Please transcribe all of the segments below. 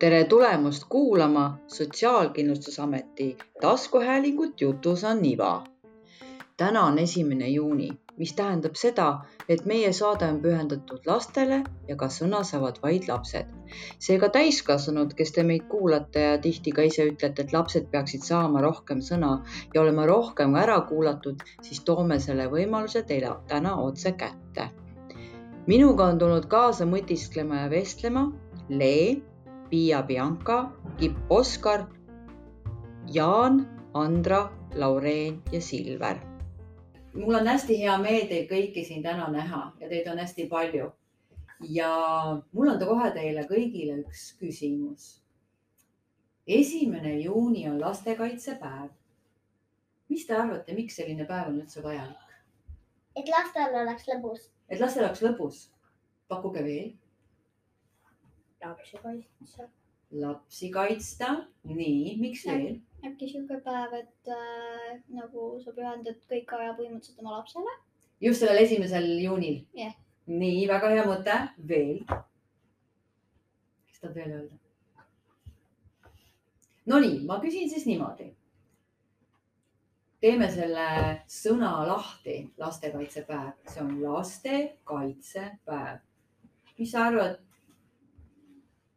tere tulemast kuulama Sotsiaalkindlustusameti taskuhäälingut Jutus on iva. täna on esimene juuni, mis tähendab seda, et meie saade on pühendatud lastele ja ka sõna saavad vaid lapsed. seega täiskasvanud, kes te meid kuulate ja tihti ka ise ütlete, et lapsed peaksid saama rohkem sõna ja olema rohkem ära kuulatud, siis toome selle võimaluse teile täna otse kätte. minuga on tulnud kaasa mõtisklema ja vestlema Lee Piia Bianca, Kipp Oskar, Jaan, Andra, Laureen ja Silver. mul on hästi hea meel teid kõiki siin täna näha ja teid on hästi palju. ja mul on kohe teile kõigile üks küsimus. esimene juuni on lastekaitsepäev. mis te arvate, miks selline päev on üldse vajalik? et lastel oleks lõbus. et lastel oleks lõbus. pakkuge veel lapsi kaitsta. lapsi kaitsta, nii, miks veel? äkki sihuke päev, et äh, nagu sa pühendad kõik aja põhimõtteliselt oma lapsele. just sellel esimesel juunil Jah. nii, väga hea mõte, veel. kes tahab veel öelda? Nonii, ma küsin siis niimoodi. teeme selle sõna lahti, lastekaitsepäev, see on lastekaitsepäev. mis sa arvad,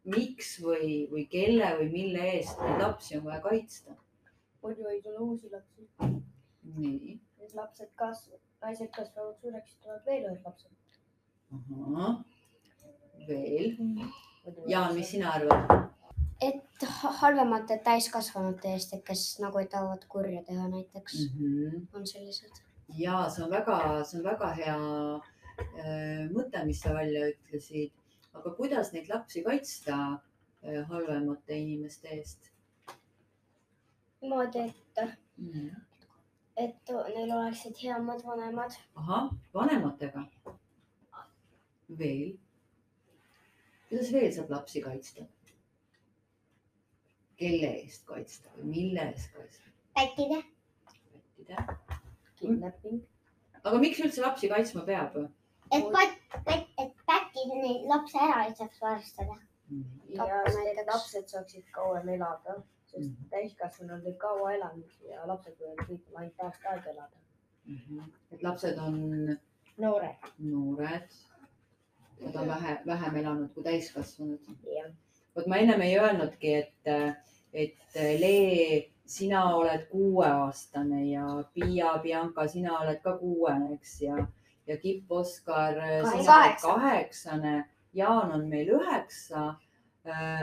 miks või, või kelle või mille eest neid lapsi on vaja kaitsta? muidu ei tule uusi lapsi. nii, Need lapsed kasvavad, naised kasvavad suureks, tulevad veel ühed lapsed. veel. Jaan, mis sina arvad? et ha- halvemate täiskasvanute eest, et kes nagu ei tahavad kurja teha näiteks mm. -hmm. on sellised. ja see on väga, see on väga hea äh, mõte, mis sa välja ütlesid. Aga kuidas neid lapsi kaitsta äh, halvemate inimeste eest niimoodi, et, mm.? et neil oleksid heamad vanemad. ahah, vanematega. veel. kuidas veel saab lapsi kaitsta? kelle eest kaitsta või mille eest kaitsta? pättide. pättide. kidnapping. aga miks üldse lapsi kaitsma peab? et pat-, pat-, et pätid neid lapse ära ei saaks varastada. ja näiteks. lapsed saaksid kauem elada, sest Mhm. täiskasvanud võib kaua elanud ja lapsed võivad kõik ainult aasta aega elada. Mhm. et lapsed on noored. noored. Nad on vähe, vähem elanud kui täiskasvanud. jah. vot ma ennem ei öelnudki, et, et Lee, sina oled kuueaastane ja Piia, Bianca, sina oled ka kuuene, eks ja, ja Kipp, Oskar, Kaheksa. kaheksane. Jaan on meil üheksa.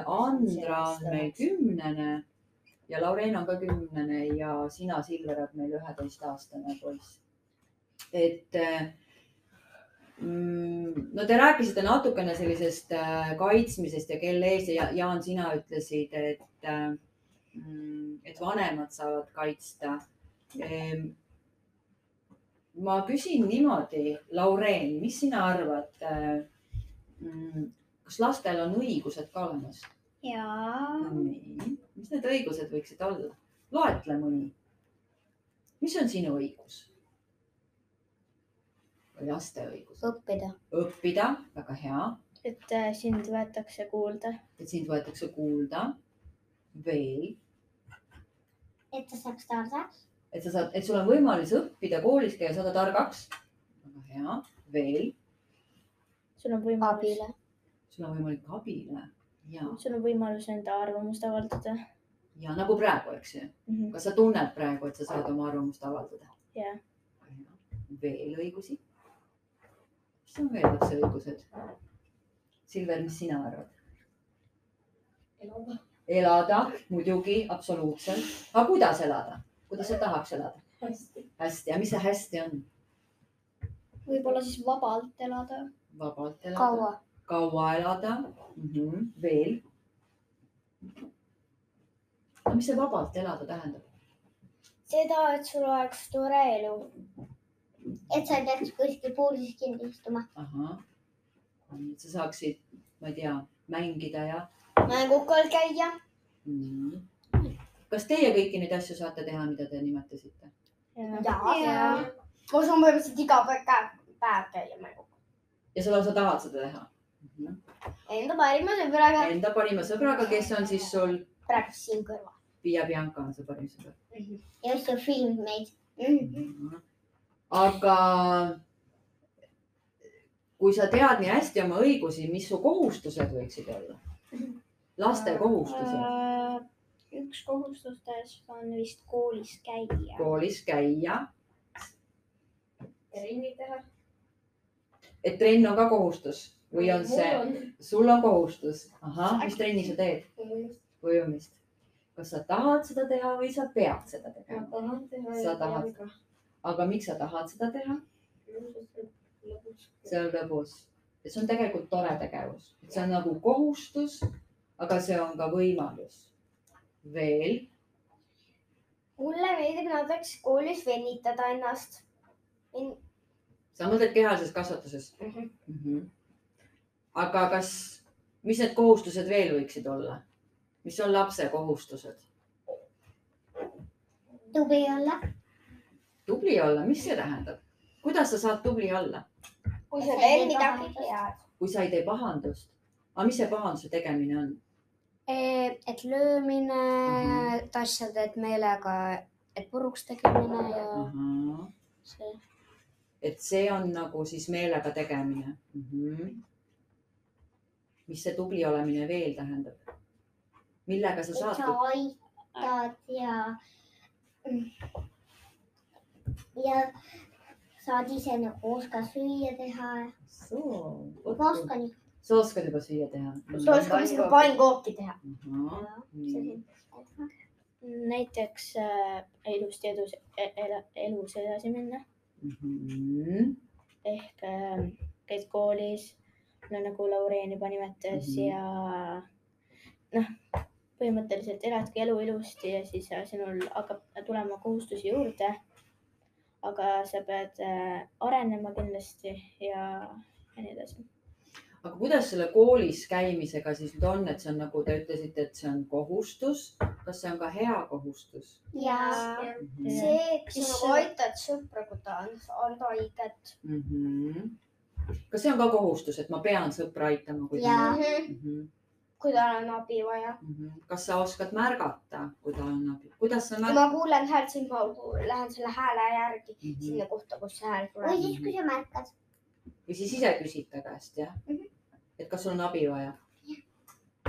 Andra on meil kümnene ja Lauren on ka kümnene ja sina, Silver, oled meil üheteistaastane poiss. et mm, no te rääkisite natukene sellisest äh, kaitsmisest ja kelle eest ja Jaan, sina ütlesid, et, äh, mm, et vanemad saavad kaitsta. Ma küsin niimoodi, Lauren, mis sina arvad? mm, kas lastel on õigused ka olemas? jaa. mis need õigused võiksid olla? loetle mõni. mis on sinu õigus? või laste õigus? õppida. õppida, väga hea, et äh, sind võetakse kuulda. et sind võetakse kuulda. veel, et ta saaks targaks. Et sa saad, et sul on võimalus õppida koolis käia, saada targaks. väga hea, veel, sul on võimalus, abile. sul on võimalik abile ja, sul on võimalus enda arvamust avaldada. ja nagu praegu, eks ju. Mhm. kas sa tunned praegu, et sa saad oma arvamust avaldada? Jah. veel õigusi? mis on veel lapse õigused? Silver, mis sina arvad? elada. elada muidugi, absoluutselt. aga kuidas elada? Kuidas sa tahaks elada? hästi. hästi ja mis see hästi on? võib-olla siis vabalt elada. vabalt elada. kaua. kaua elada mm. -hmm. veel. no mis see vabalt elada tähendab? seda, et sul oleks tore elu. et sa ei peaks kuskil puuris kinni istuma. ahah. et sa saaksid, ma ei tea, mängida ja mängukal käia. nii. Kas teie kõiki neid asju saate teha, mida te nimetasite? ja. ma saan põhimõtteliselt iga päev, käia mängukal. ja sa lausa tahad seda teha? Enda parima sõbraga. enda parima sõbraga, kes on siis sul, praegu siin kõrval. Piia Bianca on su parim sõber. ja just see film meid. aga kui sa tead nii hästi oma õigusi, mis su kohustused võiksid olla? laste kohustused, Äh, üks kohustustest on vist koolis käia. koolis käia, trenni teha. et trenn on ka kohustus või on see, sul on kohustus, ahah, mis trenni sa teed? ujumist. kas sa tahad seda teha või sa pead seda ma tegema? tahan teha. Sa tahad? aga miks sa tahad seda teha? see on lõbus. et see on tegelikult tore tegevus, et see on nagu kohustus, aga see on ka võimalus. veel, mulle meeldib näiteks koolis venitada ennast. sa mõtled kehalises kasvatuses Mhm. mm? -hmm. aga kas, mis need kohustused veel võiksid olla? mis on lapse kohustused? tubli olla. tubli olla, mis see tähendab? kuidas sa saad tubli olla, kui sa teed midagi head. kui sa ei tee pahandust? aga mis see pahanduse tegemine on? Et löömine Mhm., et asja teed meelega, et puruks tegemine ja ahah see. et see on nagu siis meelega tegemine mm. -hmm. mis see tubli olemine veel tähendab? millega sa saad? aitad ja, ja saad ise nagu oska süüa teha. ma oskan ju. Sa oskad juba süüa teha? sa oskad isegi pannkooki teha. näiteks äh, ilusti edus, el, elus edasi minna Mhm. ehk äh, käid koolis, no nagu Laureen juba nimetas mm -hmm. ja noh, põhimõtteliselt eladki elu ilusti ja siis äh, sinul hakkab tulema kohustusi juurde. aga sa pead äh, arenema kindlasti ja, ja nii edasi. Aga kuidas selle koolis käimisega siis nüüd on, et see on nagu te ütlesite, et see on kohustus, kas see on ka hea kohustus ja mm? see, kas Mis sa see- nagu aitad sõpra, kui ta on saanud haiget. -hmm. kas see on ka kohustus, et ma pean sõpra aitama, kui ta Jaa. on mm? -hmm. kui tal on abi vaja. Mm -hmm. kas sa oskad märgata, kui tal on abi, kuidas sa kui märkad ma kuulen häält, siis ma lähen selle hääle järgi mm? -hmm. sinna kohta, kus see hääl tuleb. või siis, kui sa märkad. Või siis ise küsid ta käest, jah mm? -hmm. et kas sul on abi vaja?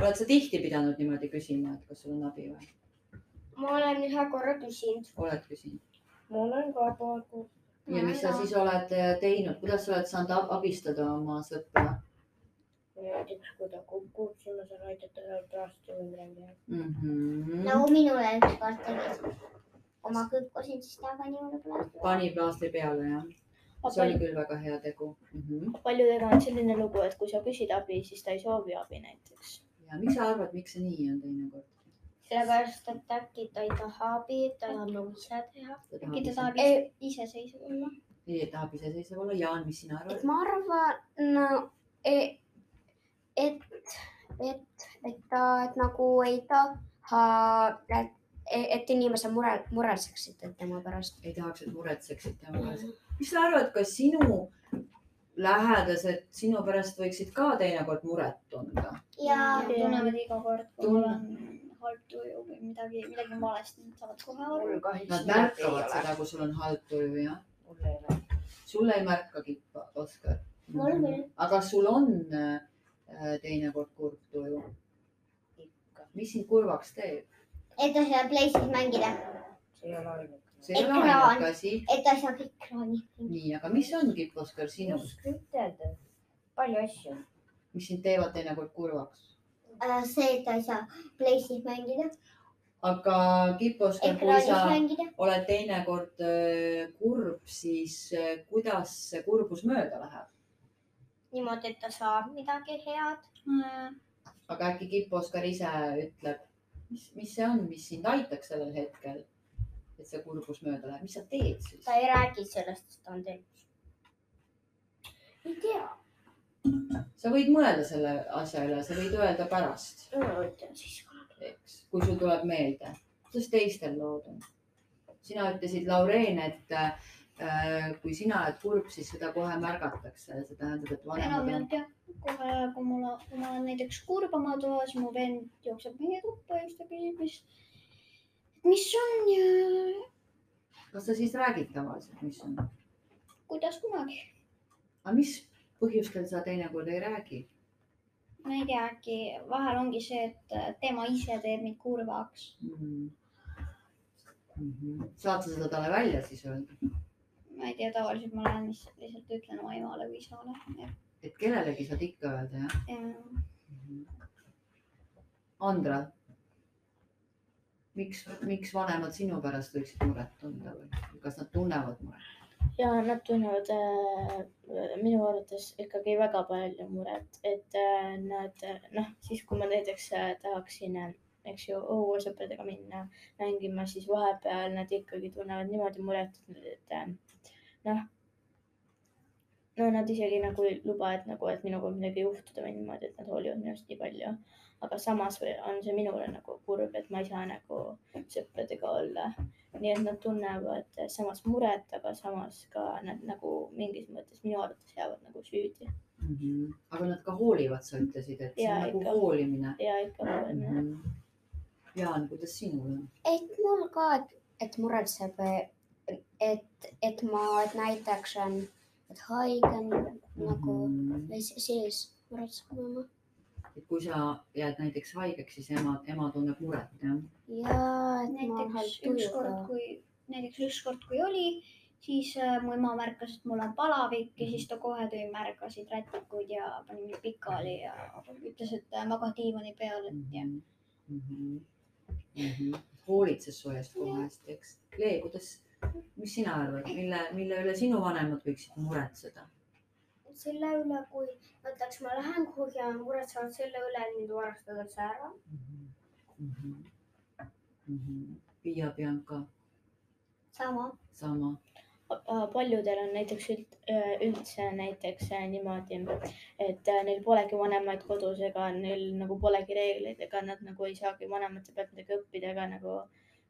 oled sa tihti pidanud niimoodi küsima, et kas sul on abi vaja? ma olen ühe korra küsinud. oled küsinud? ma olen ka praegu. ja mis sa siis oled äh, teinud, kuidas sa oled saanud ab- abistada oma sõpra näiteks kui ta kukub, siis ma saan aidata seal plasti või midagi. mm? -hmm. nagu minule ükskord tegi. kui ma kõppusin, siis ta pani mulle plaasti. pani plaastri peale, jah? See oli küll väga hea tegu mm. -hmm. paljudega on selline lugu, et kui sa küsid abi, siis ta ei soovi abi näiteks. ja miks sa arvad, miks see nii on teinekord? sellepärast, et äkki ta ei taha abi, ta tahab nagu ise teha. äkki ta ise, tahab Ei. ise- iseseisev olla. ei tahab iseseisev olla. Jaan, mis sina et arvad? ma arvan no,, et, et, et, et ta et nagu ei taha, et, et inimesed mure, muretseksid tema pärast. ei tahaks, et muretseksid tema pärast. mis sa arvad, kas sinu lähedased sinu pärast võiksid ka teinekord muret tunda? ja tunnevad iga kord, kui Tunne- mul on halb tuju või midagi, midagi on valesti, nad saavad kohe aru. Nad märkavad seda, kui sul on halb tuju, jah? mul ei ole. sulle ei märkagi, Oskar? Mul küll. aga sul on äh, teinekord kurb tuju? mis sind kurvaks teeb? Et ta saab Playsis mängida, see ei ole ainuke. see ei ole ainuke asi. et ta saab ekraani nii, aga mis ongi, Oskar, ei sinus, oska ütelda. palju asju. mis sind teevad teinekord kurvaks? Äh, see, et ta ei saa Playsis mängida, aga Kipp-Oskar, kui ekraanis sa mängida. oled teinekord äh, kurb, siis äh, kuidas see kurbus mööda läheb? niimoodi, et ta saab midagi head. aga äkki Kipp-Oskar ise ütleb, mis, mis see on, mis sind aitaks sellel hetkel, et see kurbus mööda läheb, mis sa teed siis ta? ei räägi sellest, et ta on teinud. ei tea. sa võid mõelda selle asja üle, sa võid öelda pärast, ma ütlen siis ka. eks, kui sul tuleb meelde, kuidas teistel lood on? sina ütlesid, Laureen, et kui sina oled kurb, siis seda kohe märgatakse, see tähendab, et vanemad on jah, kohe kui mul, kui ma olen näiteks kurb oma toas, mu vend jookseb meie tuppa ja siis ta küsib, mis, mis on ja kas sa siis räägid tavaliselt, mis on? kuidas kunagi. aga mis põhjustel sa teinekord ei räägi? ma ei tea, äkki vahel ongi see, et tema ise teeb mind kurvaks. Mm -hmm. saad sa seda talle välja siis öelda, ma ei tea, tavaliselt ma lähen lihtsalt, lihtsalt ütlen oma emale või isale. et kellelegi saad ikka öelda, jah? Andra, miks, miks vanemad sinu pärast võiksid muret tunda või kas nad tunnevad muret? ja nad tunnevad äh, minu arvates ikkagi väga palju muret, et äh, nad noh, siis kui ma näiteks äh, tahaksin äh, eks ju õuesõpradega minna mängima, siis vahepeal nad ikkagi tunnevad niimoodi muret, et äh, noh, no nad isegi nagu ei luba, et nagu, et minuga võib midagi juhtuda või niimoodi, et nad hoolivad minust nii palju. aga samas on see minule nagu kurb, et ma ei saa nagu sõpradega olla. nii et nad tunnevad samas muret, aga samas ka nad nagu mingis mõttes minu arvates jäävad nagu süüdi Mm -hmm. aga nad ka hoolivad, sa ütlesid, et see Jaa, on nagu ikka. hoolimine ja ikka mm. mm. -hmm. Jaan, kuidas sinul on? et mul ka, et, et muretseb, et, et ma, et näiteks on, et haige nagu siis muretseb et kui sa jääd näiteks haigeks, siis ema, ema tunneb muret, jah? ja, et näiteks ükskord, kui, näiteks ükskord, kui oli, siis äh, mu ema märkas, et mul on palavik ja siis ta kohe tõi märgasid rätikuid ja pani mind pikali ja ütles, et äh, maga diivani peal, et ja. mm. -hmm. Mm -hmm. hoolitses su eest kohe hästi, eks. Lee, kuidas, mis sina arvad, mille, mille üle sinu vanemad võiksid muretseda? selle üle, kui näiteks ma lähen kuhugi ja muretsevad selle üle, et mind varastatakse ära. Piia, Bianca, sama. sama. paljudel on näiteks üld, üldse näiteks äh, niimoodi, et äh, neil polegi vanemaid kodus ega neil nagu polegi reegleid, ega nad nagu ei saagi vanemate pealt midagi õppida ega nagu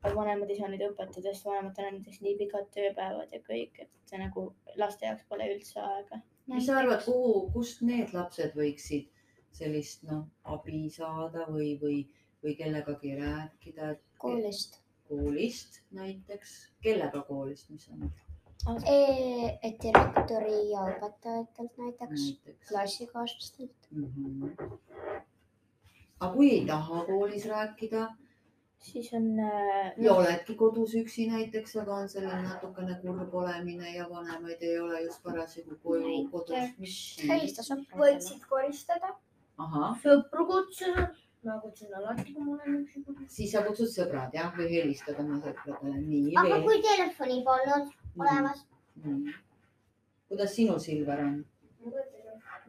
vanemad ei saa neid õpetada, sest vanematel on näiteks nii pikad tööpäevad ja kõik, et see nagu laste jaoks pole üldse aega. mis sa arvad, kuhu, kust need lapsed võiksid sellist noh, abi saada või, või, või kellegagi rääkida? koolist. koolist näiteks, kellega koolist, mis on et direktori ja õpetajatelt näiteks, näiteks? klassikaaslastelt. Mm -hmm. aga kui ei taha koolis rääkida siis on äh, ja oledki kodus üksi näiteks, aga on selline natukene kurb olemine ja vanemaid ei ole just parasjagu koju kodus, helista sõpradele. võiksid koristada, sõpru kutsuda. ma kutsun alati, kui mul on üks sõber. siis sa kutsud sõbrad jah, või helistad oma sõpradele, nii aga veel. kui telefoni polnud olemas. kuidas sinul, Silver on?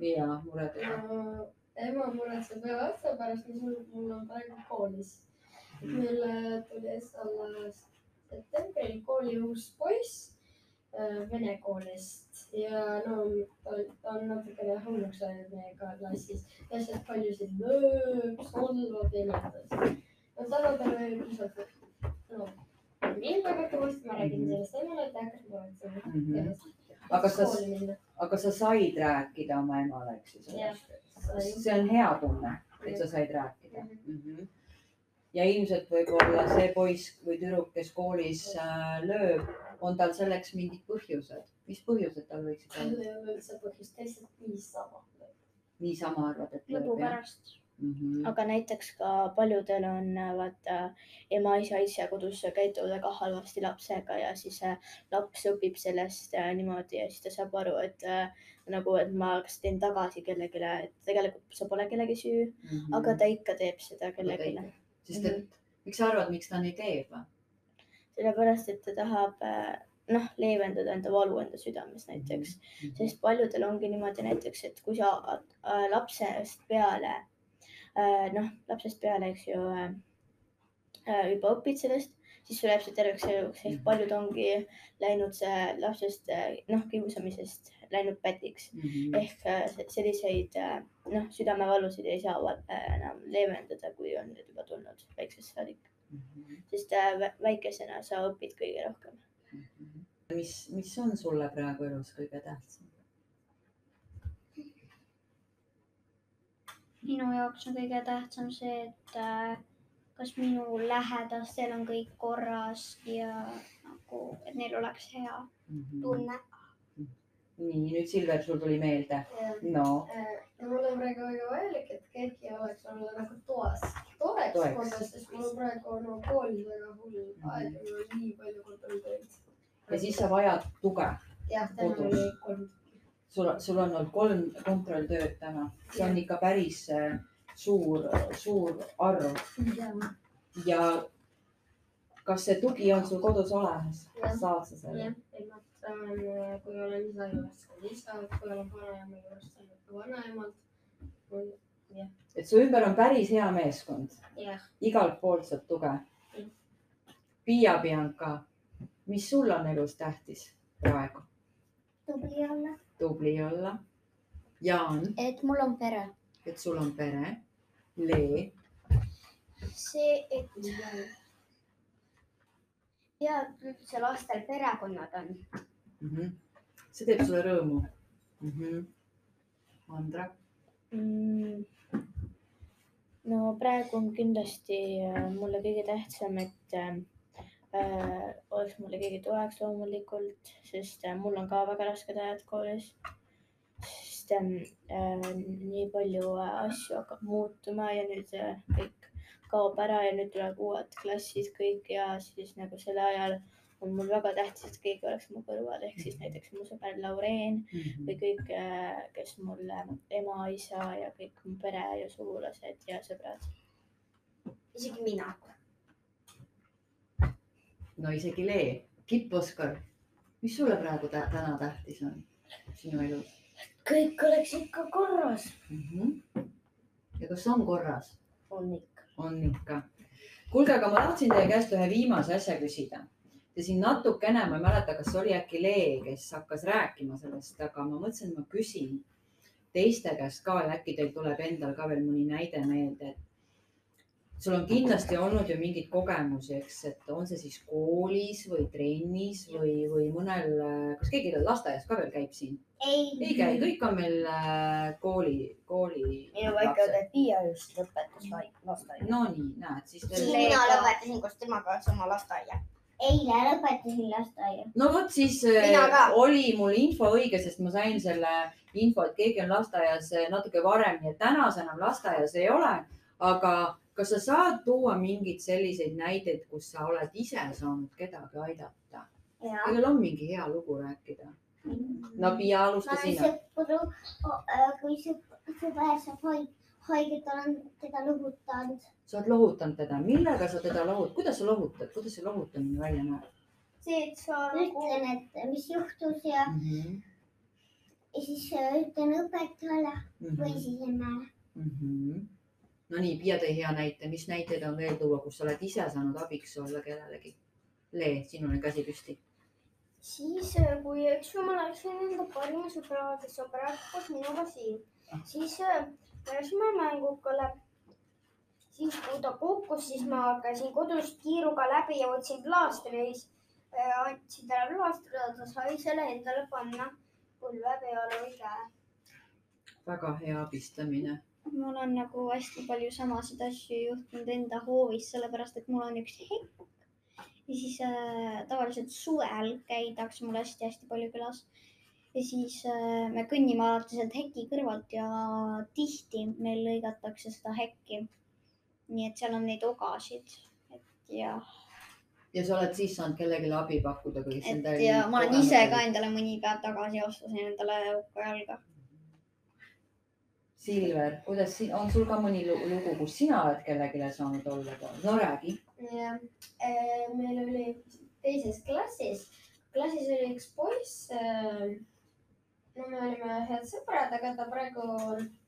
ja muredega. ema muretseb ühe lapse pärast, mis mul, mul on praegu koolis. Meil äh, tuli alles septembril kooli uus poiss äh, vene koolist ja no ta, ta on natukene hulluks läinud meiega klassis. lihtsalt paljusid lööb, solvab ja nii edasi. no tänapäeval oli lihtsalt, no mind väga kõvasti, ma räägin sellest emale, et ta hakkas muretsema Mhm. aga sa, aga sa said rääkida oma emale, eks ju sellest? see on hea tunne, et sa said rääkida mm. -hmm. Ja ilmselt võib-olla see poiss või tüdruk, kes koolis äh, lööb, on tal selleks mingid põhjused. mis põhjused tal võiksid tal olla? ei ole üldse põhjust, lihtsalt niisama. niisama arvad, et lõbu lööb jah pärast. mm? -hmm. aga näiteks ka paljudel on äh, vaata ema, isa, isa kodus käituvad väga halvasti lapsega ja siis äh, laps õpib sellest äh, niimoodi ja siis ta saab aru, et äh, nagu, et ma kas teen tagasi kellelegi, et tegelikult see pole kellegi süü, mm -hmm. aga ta ikka teeb seda kellelegi. Sest et miks sa arvad, miks ta nii teeb? sellepärast, et ta tahab äh, noh, leevendada enda valu enda südames näiteks, sest paljudel ongi niimoodi näiteks, et kui sa äh, lapsest peale äh, noh, lapsest peale, eks ju äh, äh, juba õpid sellest, siis sul jääb see terveks eluks, ehk paljud ongi läinud see lapsest äh, noh, kiusamisest läinud pätiks mm. -hmm. ehk se- selliseid äh, noh, südamevalusid ei saa enam leevendada, kui on need juba tulnud väiksest saadik, Mhm. sest äh, vä- väikesena sa õpid kõige rohkem. mis, mis on sulle praegu elus kõige tähtsam? minu jaoks on kõige tähtsam see, et äh, kas minu lähedastel on kõik korras ja nagu, et neil oleks hea tunne. nii, nüüd Silver, sul tuli meelde. no, ja mul on praegu väga vajalik, et keegi oleks mulle nagu toas, toeks Toeks. kodus, sest mul on praegu no koolis väga hull aeg ja mul on nii palju kontrolltöid. ja siis sa vajad tuge. jah, täna oli kolm. sul, sul on olnud kolm kontrolltööd täna, see on ikka päris äh, suur, suur arv ja kas see tugi on sul kodus olemas Jah., saad sa selle? jah, et ma saan, kui olen isa juures, saan isa, kui olen vanaema juures, ka vanaemalt. et su ümber on päris hea meeskond, jah, igalt poolt saad tuge. Piia Bianca, mis sul on elus tähtis praegu? tubli olla. tubli olla. Jaan, et mul on pere. Et sul on pere. Lee, see, et tead üldse lastel perekonnad on. Mhm. see teeb sulle rõõmu mm. -hmm. Andra, mm,. no praegu on kindlasti äh, mulle kõige tähtsam, et äh, oleks mulle keegi toeks loomulikult, sest äh, mul on ka väga rasked ajad koolis. Sest äh, äh, nii palju äh, asju hakkab muutuma ja nüüd äh, kõik kaob ära ja nüüd tulevad uued klassid kõik ja siis nagu sel ajal on mul väga tähtis, et keegi oleks mu kõrval, ehk siis näiteks mu sõber Laureen või kõik, kes mul äh, ema, isa ja kõik mu pere ja sugulased ja sõbrad. isegi mina. no isegi Lee, Kipp-Oskar, mis sulle praegu tä täna tähtis on sinu elus kõik oleks ikka korras. mm? -hmm. ja kas on korras? on ikka. on ikka. kuulge, aga ma tahtsin teie käest ühe viimase asja küsida. Te siin natukene, ma ei mäleta, kas oli äkki Lee, kes hakkas rääkima sellest, aga ma mõtlesin, et ma küsin teiste käest ka ja äkki teil tuleb endal ka veel mõni näide meelde, et sul on kindlasti olnud ju mingeid kogemusi, eks, et on see siis koolis või trennis või, või mõnel, kas keegi lasteaias ka veel käib siin? ei. käi, kõik on meil äh, kooli, kooli. minu väike Piia just lõpetas lasteaia. no nii, näed, siis mina lõpetasin koos temaga sama lasteaia. eile lõpetasin lasteaia. no vot siis äh, oli mul info õige, sest ma sain selle info, et keegi on lasteaias äh, natuke varem, nii et täna sa enam lasteaias ei ole. aga kas sa saad tuua mingeid selliseid näiteid, kus sa oled ise saanud kedagi aidata? ja. kellel on mingi hea lugu rääkida? no Piia, alusta sina. sõpru, kui sõber saab haig-, haiget, olen teda lohutanud. sa oled lohutanud teda, millega sa teda lohutad, kuidas sa lohutad, kuidas see lohutamine välja näeb see, et sa ütlen, et mis juhtus ja, mm? -hmm. ja siis äh, ütlen õpetajale Mm või -hmm. siis emmele. mm. -hmm. No nii, Piia tõi hea näite, mis näiteid on veel tuua, kus sa oled ise saanud abiks olla kellelegi? Lee, sinul on käsi püsti. siis, kui üks jumal läksin enda parima sõbraga, kes on praegu koos minuga siin, siis äh, me läksime mängukale. siis, kui ta kukkus, siis ma käisin kodust kiiruga läbi ja võtsin plaastri ja siis äh, andsin talle plaastri ja ta sai selle endale panna põlve peale või käe. väga hea abistamine. Mul on nagu hästi palju samasid asju juhtunud enda hoovis, sellepärast et mul on üks hekk. ja siis äh, tavaliselt suvel käidakse mul hästi-hästi palju külas. ja siis äh, me kõnnime alati sealt heki kõrvalt ja tihti meil lõigatakse seda hekki. nii et seal on neid ogasid, et ja, ja sa oled siis saanud kellelegi abi pakkuda, kui et ja ma olen ise ka endale mõni päev tagasi ostasin endale ukko jalga. Silver, kuidas, on sul ka mõni lu- lugu, kus sina oled kellelegi saanud olla? no räägi. ja äh, meil oli teises klassis, klassis oli üks poiss. no me olime head sõbrad, aga ta praegu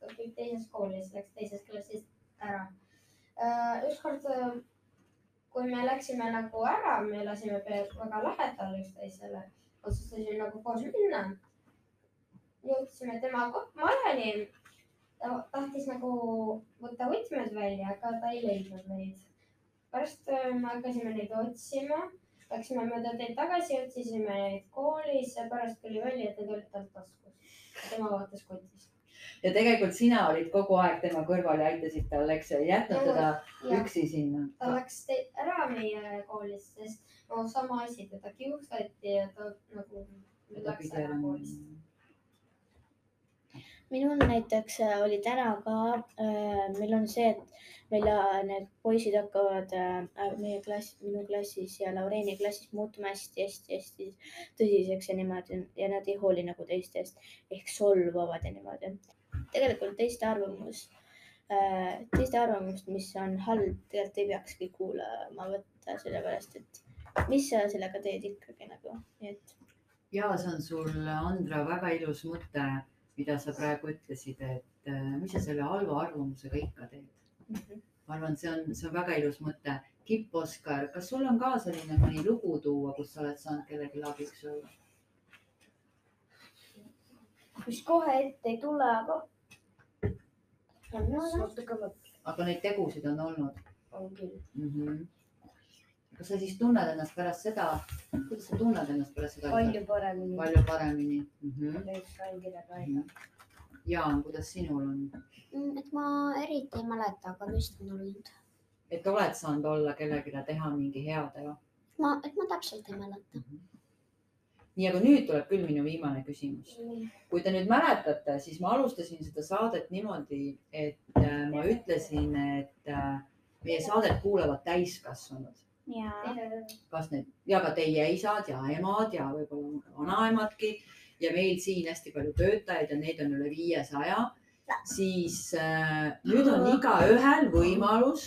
õpib teises koolis, läks teisest klassist ära. ükskord, kui me läksime nagu ära, me elasime väga lähedal üksteisele, otsustasime nagu koos minna. jõudsime tema majani. Ta tahtis nagu võtta võtmed välja, aga ta ei leidnud neid pärast äh, me hakkasime neid otsima. Läksime mööda teed tagasi, otsisime neid koolis ja pärast tuli välja, et need olid tal taskus. tema vaatas kotis. ja tegelikult sina olid kogu aeg tema kõrval ja aitasid tal, eks ei jätnud teda ja üksi sinna. ta läks te- ära meie koolist, sest no sama asi, teda kiusati ja ta nagu läks ära koolist. Minul näiteks äh, oli täna ka, meil on see, et meil äh, need poisid hakkavad äh, meie klass, minu klassis ja Laureeni klassis muutuma hästi-hästi-hästi tõsiseks ja niimoodi ja nad ei hooli nagu teistest ehk solvavad ja niimoodi. tegelikult teiste arvamus, teiste arvamust, mis on halb, tegelikult ei peakski kuulama võtta, sellepärast et mis sa sellega teed ikkagi nagu, et ja see on sul, Andra, väga ilus mõte, mida sa praegu ütlesid, et äh, mis sa selle halva arvamusega ikka teed. ma arvan, see on, see on väga ilus mõte. Kipp Oskar, kas sul on ka selline mõni lugu tuua, kus sa oled saanud kellelegi abiks olla? mis kohe ette ei tule, aga aga neid tegusid on olnud on küll. mm? -hmm. Kas sa siis tunned ennast pärast seda, kuidas sa tunned ennast pärast seda? palju paremini. palju paremini mm. -hmm. Jaan, kuidas sinul on? Mm, et ma eriti ei mäleta, aga vist on olnud. et oled saanud olla kellelegi teha mingi heateo? ma, et ma täpselt ei mäleta. nii, aga nüüd tuleb küll minu viimane küsimus. kui te nüüd mäletate, siis ma alustasin seda saadet niimoodi, et äh, ma ütlesin, et äh, meie saadet kuulavad täiskasvanud. Kas need ja ka teie isad ja emad ja võib-olla vanaemadki ja meil siin hästi palju töötajaid ja neid on üle viiesaja, siis äh, nüüd on igaühel võimalus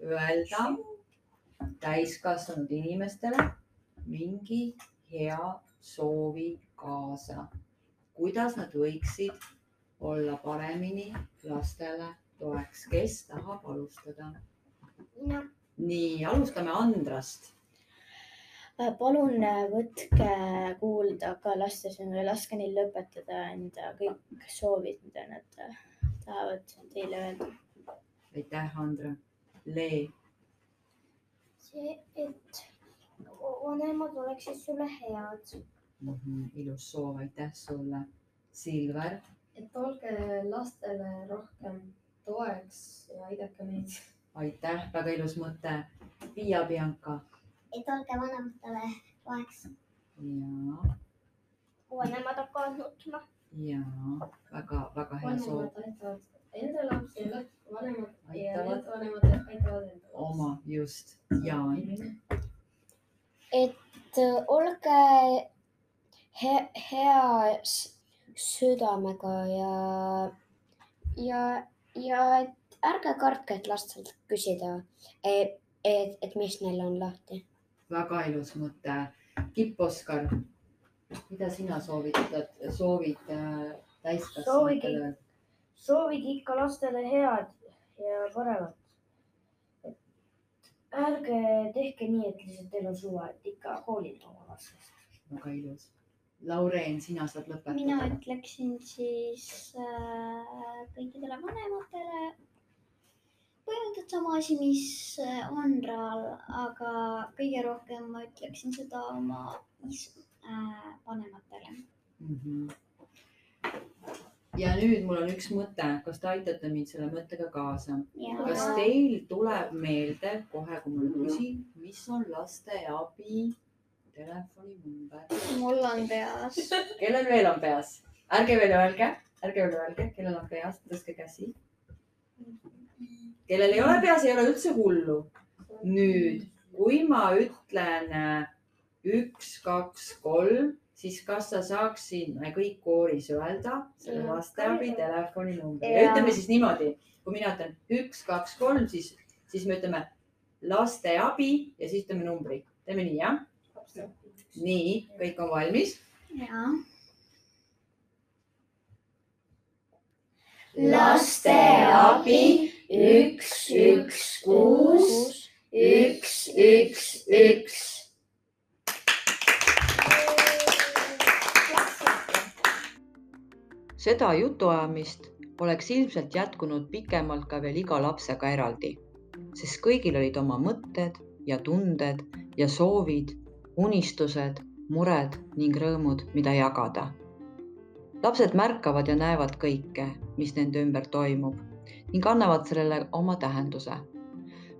öelda täiskasvanud inimestele mingi hea soovi kaasa, kuidas nad võiksid olla paremini lastele toeks, kes tahab alustada? mina, nii, alustame Andrast Äh, palun äh, võtke kuulda ka laste sõnu ja laske neil lõpetada enda kõik soovid, mida nad äh, tahavad teile öelda. aitäh, Andra. Lee, see, et vanemad oleksid sulle head. ilus soov, aitäh sulle. Silver, et olge lastele rohkem toeks ja aidake neid. aitäh, väga ilus mõte. Piia Bianca et olge vanematele toeks. ja, vanemad hakkavad nutma. ja väga-väga hea soov. enda lapsi, vanemad ja Aitavad. need vanemad aitavad enda lapsi. oma, just, Jaan, et olge he hea südamega ja, ja, ja et ärge kartke, et lastelt küsida, et, et, et mis neil on lahti. väga ilus mõte. Kipp Oskar, mida sina soovitad, soovid äh, täiskasvanutele? soovige ikka lastele head ja paremat. ärge tehke nii, et lihtsalt teil on suva, et ikka hoolige oma lastest. väga ilus. Laureen, sina saad lõpetada. mina ütleksin siis äh, kõikidele vanematele põhimõtteliselt sama asi, mis äh, Andral, aga kõige rohkem ma ütleksin seda oma äh, vanematele. Mhm. ja nüüd mul on üks mõte, kas te aitate mind selle mõttega kaasa? kas teil tuleb meelde kohe, kui ma küsin, mis on lasteabi telefoninumber? mul on peas. kellel veel on peas? ärge veel öelge, ärge veel öelge, kellel on peas, tõstke käsi. Kellel ei ole peas, ei ole üldse hullu. nüüd, kui ma ütlen äh, üks, kaks, kolm, siis kas sa saaksid me kõik kooris öelda selle lasteabi telefoninumbri ja Jaa. ütleme siis niimoodi, kui mina ütlen üks, kaks, kolm, siis, siis me ütleme lasteabi ja siis ütleme numbri. teeme nii, jah? nii, kõik on valmis ja lasteabi üks, üks, kuus, üks, üks, üks. seda jutuajamist oleks ilmselt jätkunud pikemalt ka veel iga lapsega eraldi, sest kõigil olid oma mõtted ja tunded ja soovid, unistused, mured ning rõõmud, mida jagada. lapsed märkavad ja näevad kõike, mis nende ümber toimub ning annavad sellele oma tähenduse.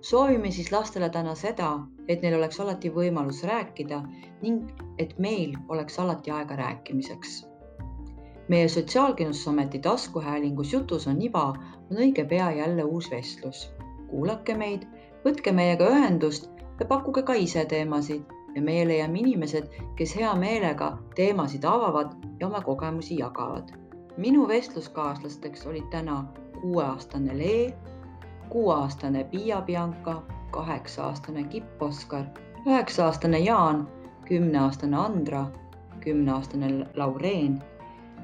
soovime siis lastele täna seda, et neil oleks alati võimalus rääkida ning et meil oleks alati aega rääkimiseks meie Sotsiaalkindlustusameti taskuhäälingus Jutus on iva on õige pea jälle uus vestlus. kuulake meid, võtke meiega ühendust ja pakkuge ka ise teemasid ja meie leiame inimesed, kes hea meelega teemasid avavad ja oma kogemusi jagavad. minu vestluskaaslasteks olid täna kuueaastane Lee, kuueaastane Piia Bianca, kaheksa-aastane Kipp Oskar, üheksa-aastane Jaan, kümneaastane Andra, kümneaastane Laureen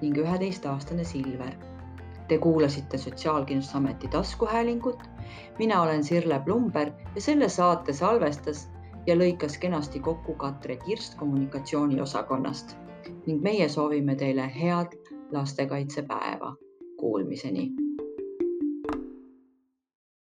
ning üheteistaastane Silver. Te kuulasite Sotsiaalkindlustusameti taskuhäälingut. mina olen Sirle Plumber ja selle saate salvestas ja lõikas kenasti kokku Katre Kirst kommunikatsiooniosakonnast ning meie soovime teile head lastekaitsepäeva. Kuulmiseni